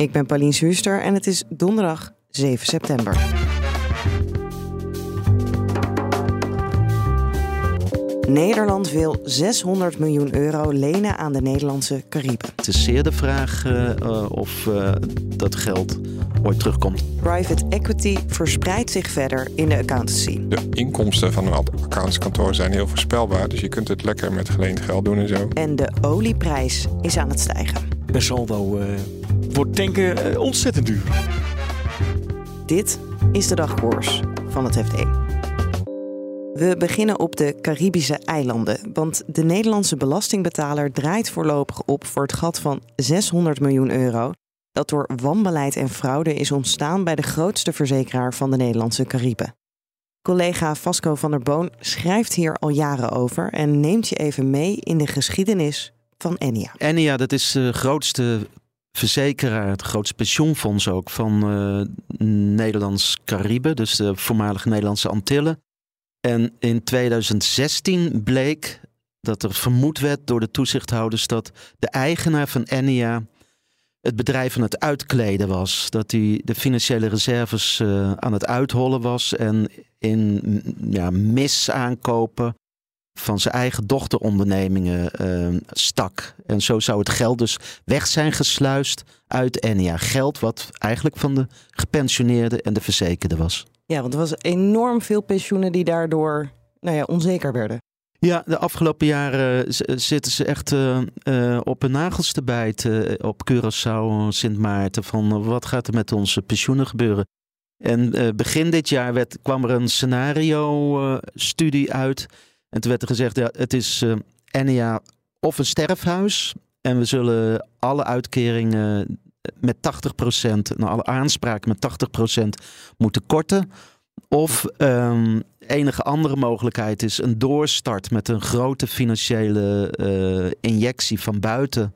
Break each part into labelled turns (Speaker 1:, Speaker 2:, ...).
Speaker 1: Ik ben Paulien Zuster en het is donderdag 7 september. Nederland wil 600 miljoen euro lenen aan de Nederlandse Cariben.
Speaker 2: Het is zeer de vraag uh, of uh, dat geld ooit terugkomt.
Speaker 1: Private equity verspreidt zich verder in de accountancy.
Speaker 3: De inkomsten van een accountantskantoor zijn heel voorspelbaar, dus je kunt het lekker met geleend geld doen en zo.
Speaker 1: En de olieprijs is aan het stijgen.
Speaker 4: Per saldo uh, wordt tanken ontzettend duur.
Speaker 1: Dit is de dagkoers van het FD. We beginnen op de Caribische eilanden, want de Nederlandse belastingbetaler draait voorlopig op voor het gat van 600 miljoen euro dat door wanbeleid en fraude is ontstaan bij de grootste verzekeraar van de Nederlandse Cariben. Collega Vasco van der Boon schrijft hier al jaren over en neemt je even mee in de geschiedenis van Enia.
Speaker 2: Enia, dat is de grootste verzekeraar, het grootste pensioenfonds ook van uh, Nederlands Cariben, dus de voormalige Nederlandse Antillen. En in 2016 bleek dat er vermoed werd door de toezichthouders dat de eigenaar van Enia het bedrijf aan het uitkleden was. Dat hij de financiële reserves uh, aan het uithollen was en in ja, misaankopen van zijn eigen dochterondernemingen uh, stak. En zo zou het geld dus weg zijn gesluist uit Enia. Geld wat eigenlijk van de gepensioneerden en de verzekerden was.
Speaker 1: Ja, want er was enorm veel pensioenen die daardoor nou ja, onzeker werden.
Speaker 2: Ja, de afgelopen jaren zitten ze echt uh, uh, op hun nagels te bijten op Curaçao, Sint Maarten. Van wat gaat er met onze pensioenen gebeuren? En begin dit jaar werd, kwam er een scenario-studie uit. En toen werd er gezegd, ja, het is Enia of een sterfhuis. En we zullen alle uitkeringen met 80%, nou, alle aanspraken met 80% moeten korten. Of um, enige andere mogelijkheid is een doorstart met een grote financiële uh, injectie van buiten.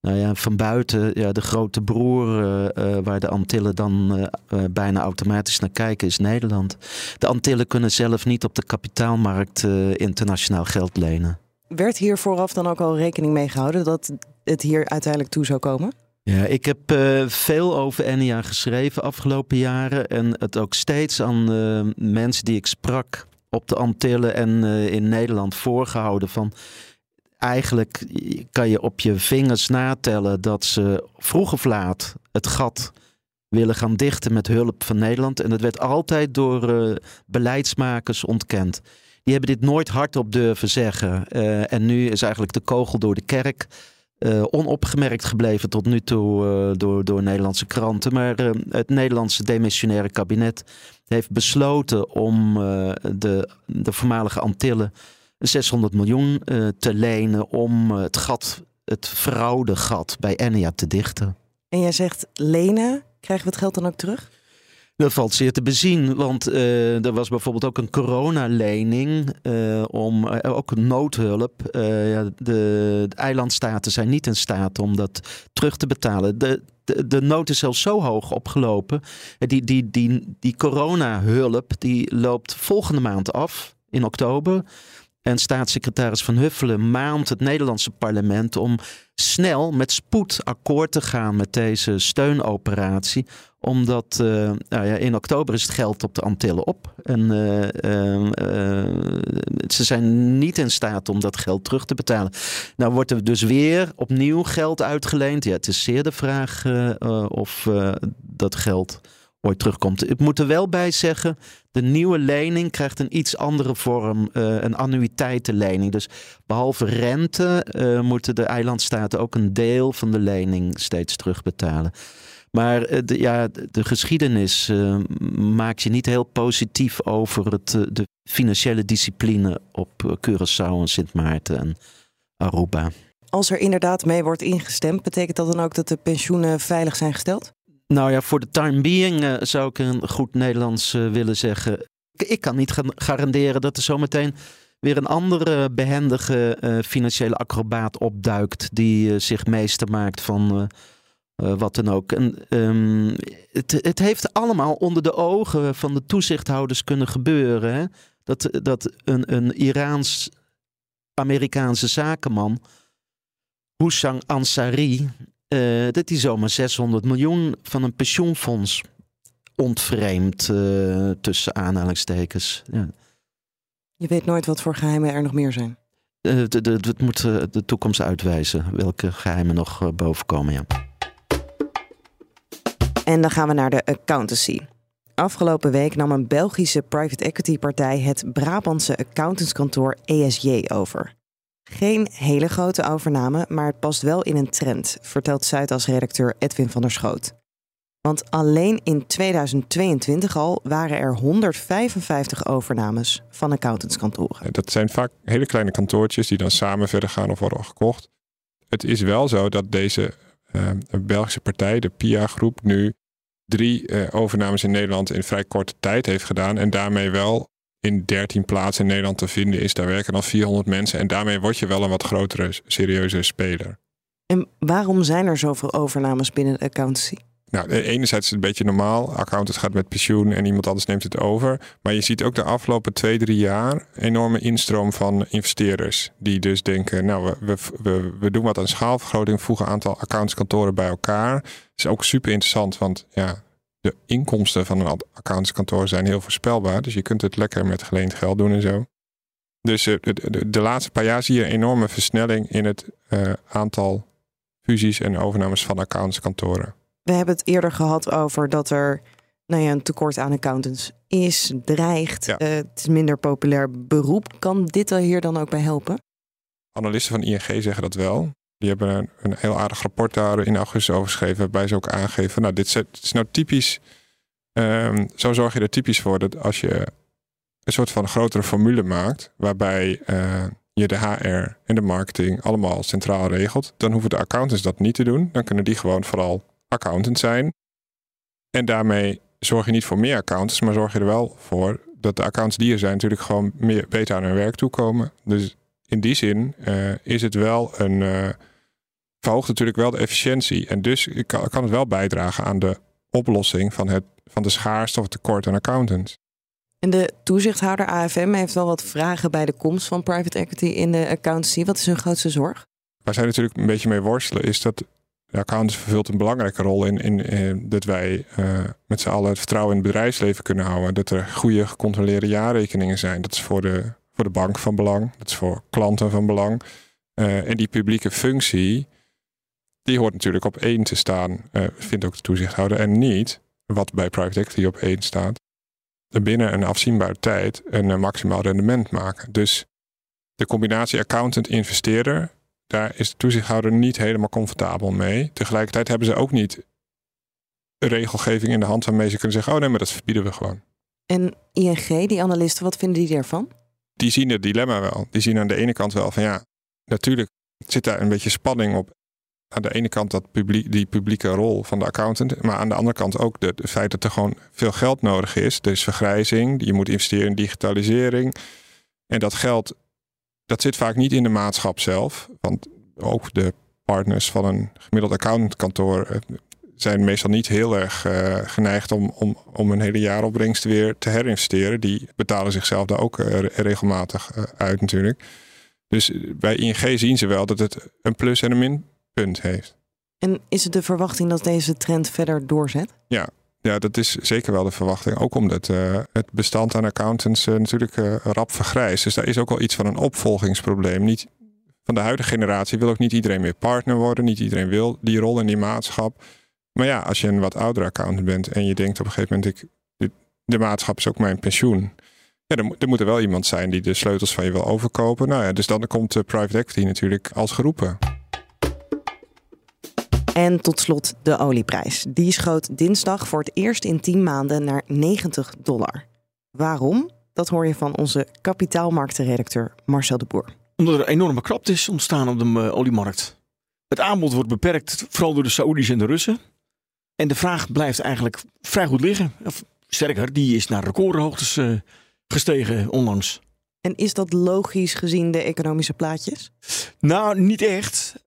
Speaker 2: Nou ja, van buiten, ja, de grote broer uh, uh, waar de Antillen dan bijna automatisch naar kijken, is Nederland. De Antillen kunnen zelf niet op de kapitaalmarkt internationaal geld lenen.
Speaker 1: Werd hier vooraf dan ook al rekening mee gehouden dat het hier uiteindelijk toe zou komen?
Speaker 2: Ja, ik heb uh, veel over Enia geschreven afgelopen jaren. En het ook steeds aan uh, mensen die ik sprak op de Antillen en uh, in Nederland voorgehouden. Van eigenlijk kan je op je vingers natellen dat ze vroeg of laat het gat willen gaan dichten met hulp van Nederland. En dat werd altijd door beleidsmakers ontkend. Die hebben dit nooit hardop durven zeggen. en nu is eigenlijk de kogel door de kerk. Uh, onopgemerkt gebleven tot nu toe door, door Nederlandse kranten. Maar het Nederlandse demissionaire kabinet heeft besloten om de, de voormalige Antillen 600 miljoen te lenen om het gat, het fraudegat bij Enia te dichten.
Speaker 1: En jij zegt lenen, krijgen we het geld dan ook terug?
Speaker 2: Dat valt zeer te bezien, want uh, er was bijvoorbeeld ook een coronalening uh, om uh, ook noodhulp. Ja, de, de, eilandstaten zijn niet in staat om dat terug te betalen. De, de, de nood is zelfs zo hoog opgelopen. Die, die, die, die coronahulp die loopt volgende maand af in oktober. En staatssecretaris Van Huffelen maand het Nederlandse parlement om snel met spoed akkoord te gaan met deze steunoperatie omdat uh, nou ja, in oktober is het geld op de Antillen op. En uh, uh, ze zijn niet in staat om dat geld terug te betalen. Nou wordt er dus weer opnieuw geld uitgeleend. Ja, het is zeer de vraag of dat geld ooit terugkomt. Ik moet er wel bij zeggen, de nieuwe lening krijgt een iets andere vorm, een annuïteitenlening. Dus behalve rente moeten de eilandstaten ook een deel van de lening steeds terugbetalen. Maar eh, de, ja, de geschiedenis uh, maakt je niet heel positief over het, eh, de financiële discipline op Curaçao en Sint Maarten en Aruba.
Speaker 1: Als er inderdaad mee wordt ingestemd, betekent dat dan ook dat de pensioenen veilig zijn gesteld?
Speaker 2: Nou ja, voor de time being uh, zou ik een goed Nederlands uh, willen zeggen. Ik, kan niet garanderen dat er zometeen weer een andere behendige uh, financiële acrobaat opduikt. die zich meester maakt van wat dan ook. En, um, het, het, heeft allemaal onder de ogen van de toezichthouders kunnen gebeuren. Hè? Dat, dat een, een Iraans-Amerikaanse zakenman, Houssang Ansari, uh, dat hij zomaar 600 miljoen van een pensioenfonds ontvreemd uh, tussen aanhalingstekens. Ja.
Speaker 1: Je weet nooit wat voor geheimen er nog meer zijn.
Speaker 2: Uh, het moet de toekomst uitwijzen welke geheimen nog bovenkomen. Ja.
Speaker 1: En dan gaan we naar de accountancy. Afgelopen week nam een Belgische private equity partij het Brabantse accountantskantoor ESJ over. Geen hele grote overname, maar het past wel in een trend, vertelt Zuidas-redacteur Edwin van der Schoot. Want alleen in 2022 al waren er 155 overnames van accountantskantoren.
Speaker 3: Dat zijn vaak hele kleine kantoortjes die dan samen verder gaan of worden gekocht. Het is wel zo dat deze uh, Belgische partij, de PIA-groep, nu drie uh, overnames in Nederland in vrij korte tijd heeft gedaan. En daarmee wel in 13 plaatsen in Nederland te vinden is. Daar werken dan 400 mensen. En daarmee word je wel een wat grotere, serieuze speler.
Speaker 1: En waarom zijn er zoveel overnames binnen de accountancy?
Speaker 3: Nou, enerzijds is het een beetje normaal. Accountant gaat met pensioen en iemand anders neemt het over. Maar je ziet ook de afgelopen twee, drie jaar enorme instroom van investeerders. Die dus denken, nou, we, we, we doen wat aan schaalvergroting, voegen een aantal accountskantoren bij elkaar. Dat is ook super interessant, want ja, de inkomsten van een accountskantoor zijn heel voorspelbaar. Dus je kunt het lekker met geleend geld doen en zo. Dus uh, de, de, laatste paar jaar zie je een enorme versnelling in het uh, aantal fusies en overnames van accountskantoren.
Speaker 1: We hebben het eerder gehad over dat er nou ja, een tekort aan accountants is, dreigt. Ja. Uh, het is minder populair beroep. Kan dit er hier dan ook bij helpen?
Speaker 3: Analisten van ING zeggen dat wel. Die hebben een, heel aardig rapport daar in augustus over geschreven. Waarbij ze ook aangeven: Nou, dit is nou typisch. Um, zo zorg je er typisch voor dat als je een soort van grotere formule maakt. waarbij uh, je de HR en de marketing allemaal centraal regelt. dan hoeven de accountants dat niet te doen. Dan kunnen die gewoon vooral accountant zijn. En daarmee zorg je niet voor meer accountants, maar zorg je er wel voor dat de accounts die er zijn natuurlijk gewoon meer, beter aan hun werk toekomen. Dus in die zin uh, is het wel een. Uh, verhoogt natuurlijk wel de efficiëntie. En dus kan, kan, het wel bijdragen aan de oplossing van, het, van de schaarste of tekort aan accountants.
Speaker 1: En de toezichthouder AFM heeft wel wat vragen bij de komst van private equity in de accountancy. Wat is hun grootste zorg?
Speaker 3: Waar zij natuurlijk een beetje mee worstelen, is dat de accountant vervult een belangrijke rol in, in, in dat wij uh, met z'n allen het vertrouwen in het bedrijfsleven kunnen houden. Dat er goede gecontroleerde jaarrekeningen zijn. Dat is voor de, voor de bank van belang. Dat is voor klanten van belang. Uh, en die publieke functie, die hoort natuurlijk op één te staan, uh, vindt ook de toezichthouder. En niet, wat bij private equity op één staat, binnen een afzienbare tijd een maximaal rendement maken. Dus de combinatie accountant-investeerder daar is de toezichthouder niet helemaal comfortabel mee. Tegelijkertijd hebben ze ook niet regelgeving in de hand waarmee ze kunnen zeggen: oh nee, maar dat verbieden we gewoon.
Speaker 1: En ING, die analisten, wat vinden die ervan?
Speaker 3: Die zien het dilemma wel. Die zien aan de ene kant wel van ja, natuurlijk zit daar een beetje spanning op. Aan de ene kant dat publiek, die publieke rol van de accountant, maar aan de andere kant ook de feit dat er gewoon veel geld nodig is. Dus vergrijzing, je moet investeren in digitalisering. En dat geld dat zit vaak niet in de maatschap zelf. Want ook de partners van een gemiddeld accountantkantoor eh, zijn meestal niet heel erg uh, geneigd om, om, om een hele jaaropbrengst weer te herinvesteren. Die betalen zichzelf daar ook uh, regelmatig uit natuurlijk. Dus bij ING zien ze wel dat het een plus en een minpunt heeft.
Speaker 1: En is het de verwachting dat deze trend verder doorzet?
Speaker 3: Ja, ja, dat is zeker wel de verwachting. Ook omdat uh, het bestand aan accountants uh, natuurlijk uh, rap vergrijst. Dus daar is ook wel iets van een opvolgingsprobleem. Niet, van de huidige generatie wil ook niet iedereen meer partner worden. Niet iedereen wil die rol in die maatschap. Maar ja, als je een wat oudere accountant bent en je denkt op een gegeven moment, ik, de, de maatschap is ook mijn pensioen. Ja, er, er, moet er wel iemand zijn die de sleutels van je wil overkopen. Nou ja, dus dan komt de private equity natuurlijk als geroepen.
Speaker 1: En tot slot de olieprijs. Die schoot dinsdag voor het eerst in 10 maanden naar 90 dollar. Waarom? Dat hoor je van onze kapitaalmarktenredacteur Marcel de Boer.
Speaker 4: Omdat er een enorme krapte is ontstaan op de eh, oliemarkt. Het aanbod wordt beperkt, vooral door de Saoedi's en de Russen. En de vraag blijft eigenlijk vrij goed liggen. Of, sterker, die is naar recordhoogtes uh, gestegen onlangs.
Speaker 1: En is dat logisch gezien de economische plaatjes?
Speaker 4: Nou, niet echt.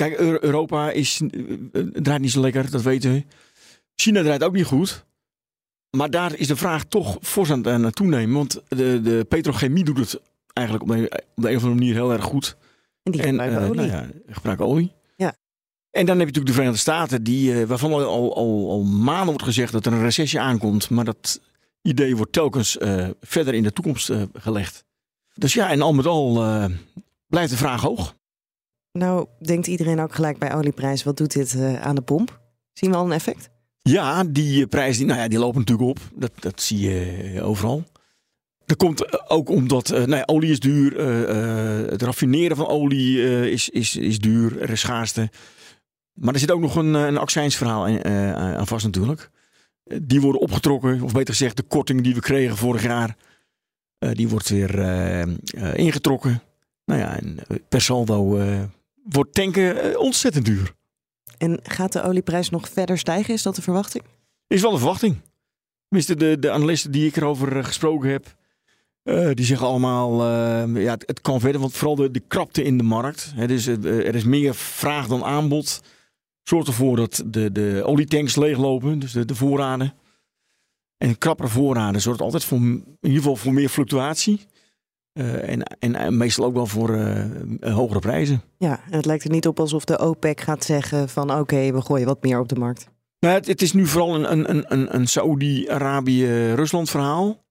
Speaker 4: Kijk, Europa is, draait niet zo lekker, dat weten we. China draait ook niet goed. Maar daar is de vraag toch fors aan het toenemen. Want de, de petrochemie doet het eigenlijk op de, op de een of andere manier heel erg goed.
Speaker 1: En die gebruiken olie.
Speaker 4: Nou ja, gebruiken olie.
Speaker 1: Ja.
Speaker 4: En dan heb je natuurlijk de Verenigde Staten, die, waarvan al, al, al, maanden wordt gezegd dat er een recessie aankomt. Maar dat idee wordt telkens uh, verder in de toekomst uh, gelegd. Dus ja, en al met al uh, blijft de vraag hoog.
Speaker 1: Nou, denkt iedereen ook gelijk bij olieprijs, wat doet dit aan de pomp? Zien we al een effect?
Speaker 4: Ja, die prijzen nou ja, die lopen natuurlijk op. Dat, dat zie je overal. Dat komt ook omdat nou ja, olie is duur, het raffineren van olie is, is, is duur, er is schaarste. Maar er zit ook nog een, een accijnsverhaal aan vast natuurlijk die worden opgetrokken, of beter gezegd, de korting die we kregen vorig jaar, die wordt weer ingetrokken. Nou ja, en per saldo wordt tanken ontzettend duur.
Speaker 1: En gaat de olieprijs nog verder stijgen? Is dat de verwachting?
Speaker 4: Is wel de verwachting. Tenminste, de, de analisten die ik erover gesproken heb, die zeggen allemaal, ja, het, het, kan verder, want vooral de, de krapte in de markt. Hè, dus er is meer vraag dan aanbod zorgt ervoor dat de, de olietanks leeglopen, dus de, de voorraden. En krappere voorraden zorgt altijd voor, in ieder geval voor meer fluctuatie. Uh, en, en meestal ook wel voor uh, hogere prijzen.
Speaker 1: Ja, en het lijkt er niet op alsof de OPEC gaat zeggen van oké, we gooien wat meer op de markt.
Speaker 4: Nou, het, het is nu vooral een, een, een, een Saudi-Arabië-Rusland verhaal.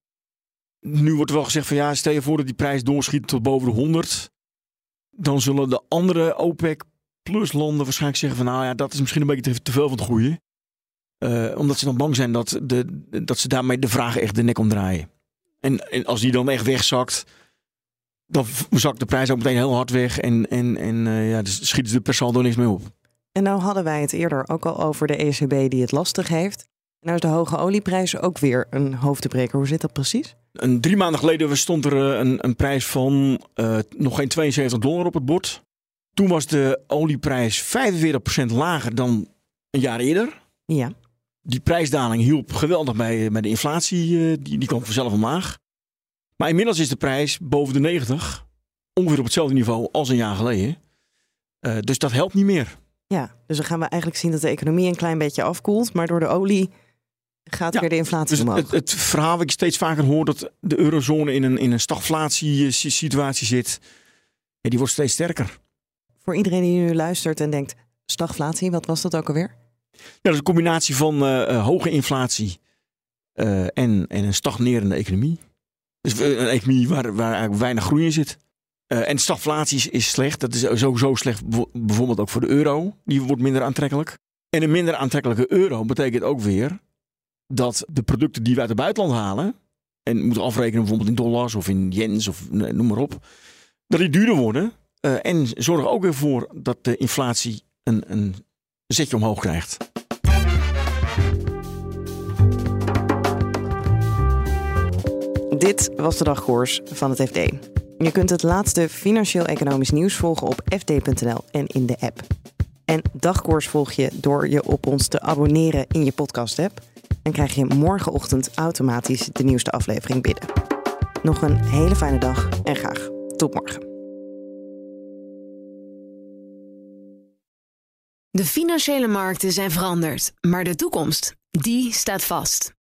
Speaker 4: Nu wordt wel gezegd van ja, stel je voor dat die prijs doorschiet tot boven de 100. Dan zullen de andere OPEC plus landen waarschijnlijk zeggen van nou ja, dat is misschien een beetje te veel van het goede. Uh, omdat ze dan bang zijn dat, de, dat ze daarmee de vraag echt de nek omdraaien. En, en als die dan echt wegzakt, dan zakt de prijs ook meteen heel hard weg. En, en, en uh, ja, dus schieten ze per saldo niks meer op.
Speaker 1: En nou hadden wij het eerder ook al over de ECB die het lastig heeft. En nou is de hoge olieprijs ook weer een hoofdbreker. Hoe zit dat precies?
Speaker 4: Een drie maanden geleden stond er eh, een, een prijs van uh, nog geen 72 dollar op het bord. Toen was de olieprijs 45% lager dan een jaar eerder.
Speaker 1: Ja.
Speaker 4: Die prijsdaling hielp geweldig bij, bij de inflatie. Eh, die, die kwam vanzelf omlaag. Maar inmiddels is de prijs boven de 90. Ongeveer op hetzelfde niveau als een jaar geleden. Uh, dus dat helpt niet meer.
Speaker 1: Ja, dus dan gaan we eigenlijk zien dat de economie een klein beetje afkoelt. Maar door de olie gaat
Speaker 4: ja,
Speaker 1: weer de inflatie
Speaker 4: dus
Speaker 1: omhoog.
Speaker 4: Het, het, verhaal wat ik steeds vaker hoor dat de eurozone in een, in een stagflatie-situatie zit. Ja, die wordt steeds sterker
Speaker 1: voor iedereen die nu luistert en denkt: stagflatie, wat was dat ook alweer?
Speaker 4: Ja, dat is een combinatie van uh, hoge inflatie uh, en, en een stagnerende economie. Dus een economie waar, waar eigenlijk weinig groei in zit. Uh, en stagflatie is slecht. Dat is sowieso slecht bijvoorbeeld ook voor de euro. Die wordt minder aantrekkelijk. En een minder aantrekkelijke euro betekent ook weer dat de producten die we uit het buitenland halen... en moeten afrekenen bijvoorbeeld in dollars of in yens of noem maar op... dat die duurder worden uh, en zorg ook weer voor dat de inflatie een, een zetje omhoog krijgt.
Speaker 1: Dit was de dagkoers van het FD. Je kunt het laatste financieel-economisch nieuws volgen op fd.nl en in de app. En dagkoers volg je door je op ons te abonneren in je podcast-app. Dan krijg je morgenochtend automatisch de nieuwste aflevering binnen. Nog een hele fijne dag en graag tot morgen.
Speaker 5: De financiële markten zijn veranderd, maar de toekomst, die staat vast.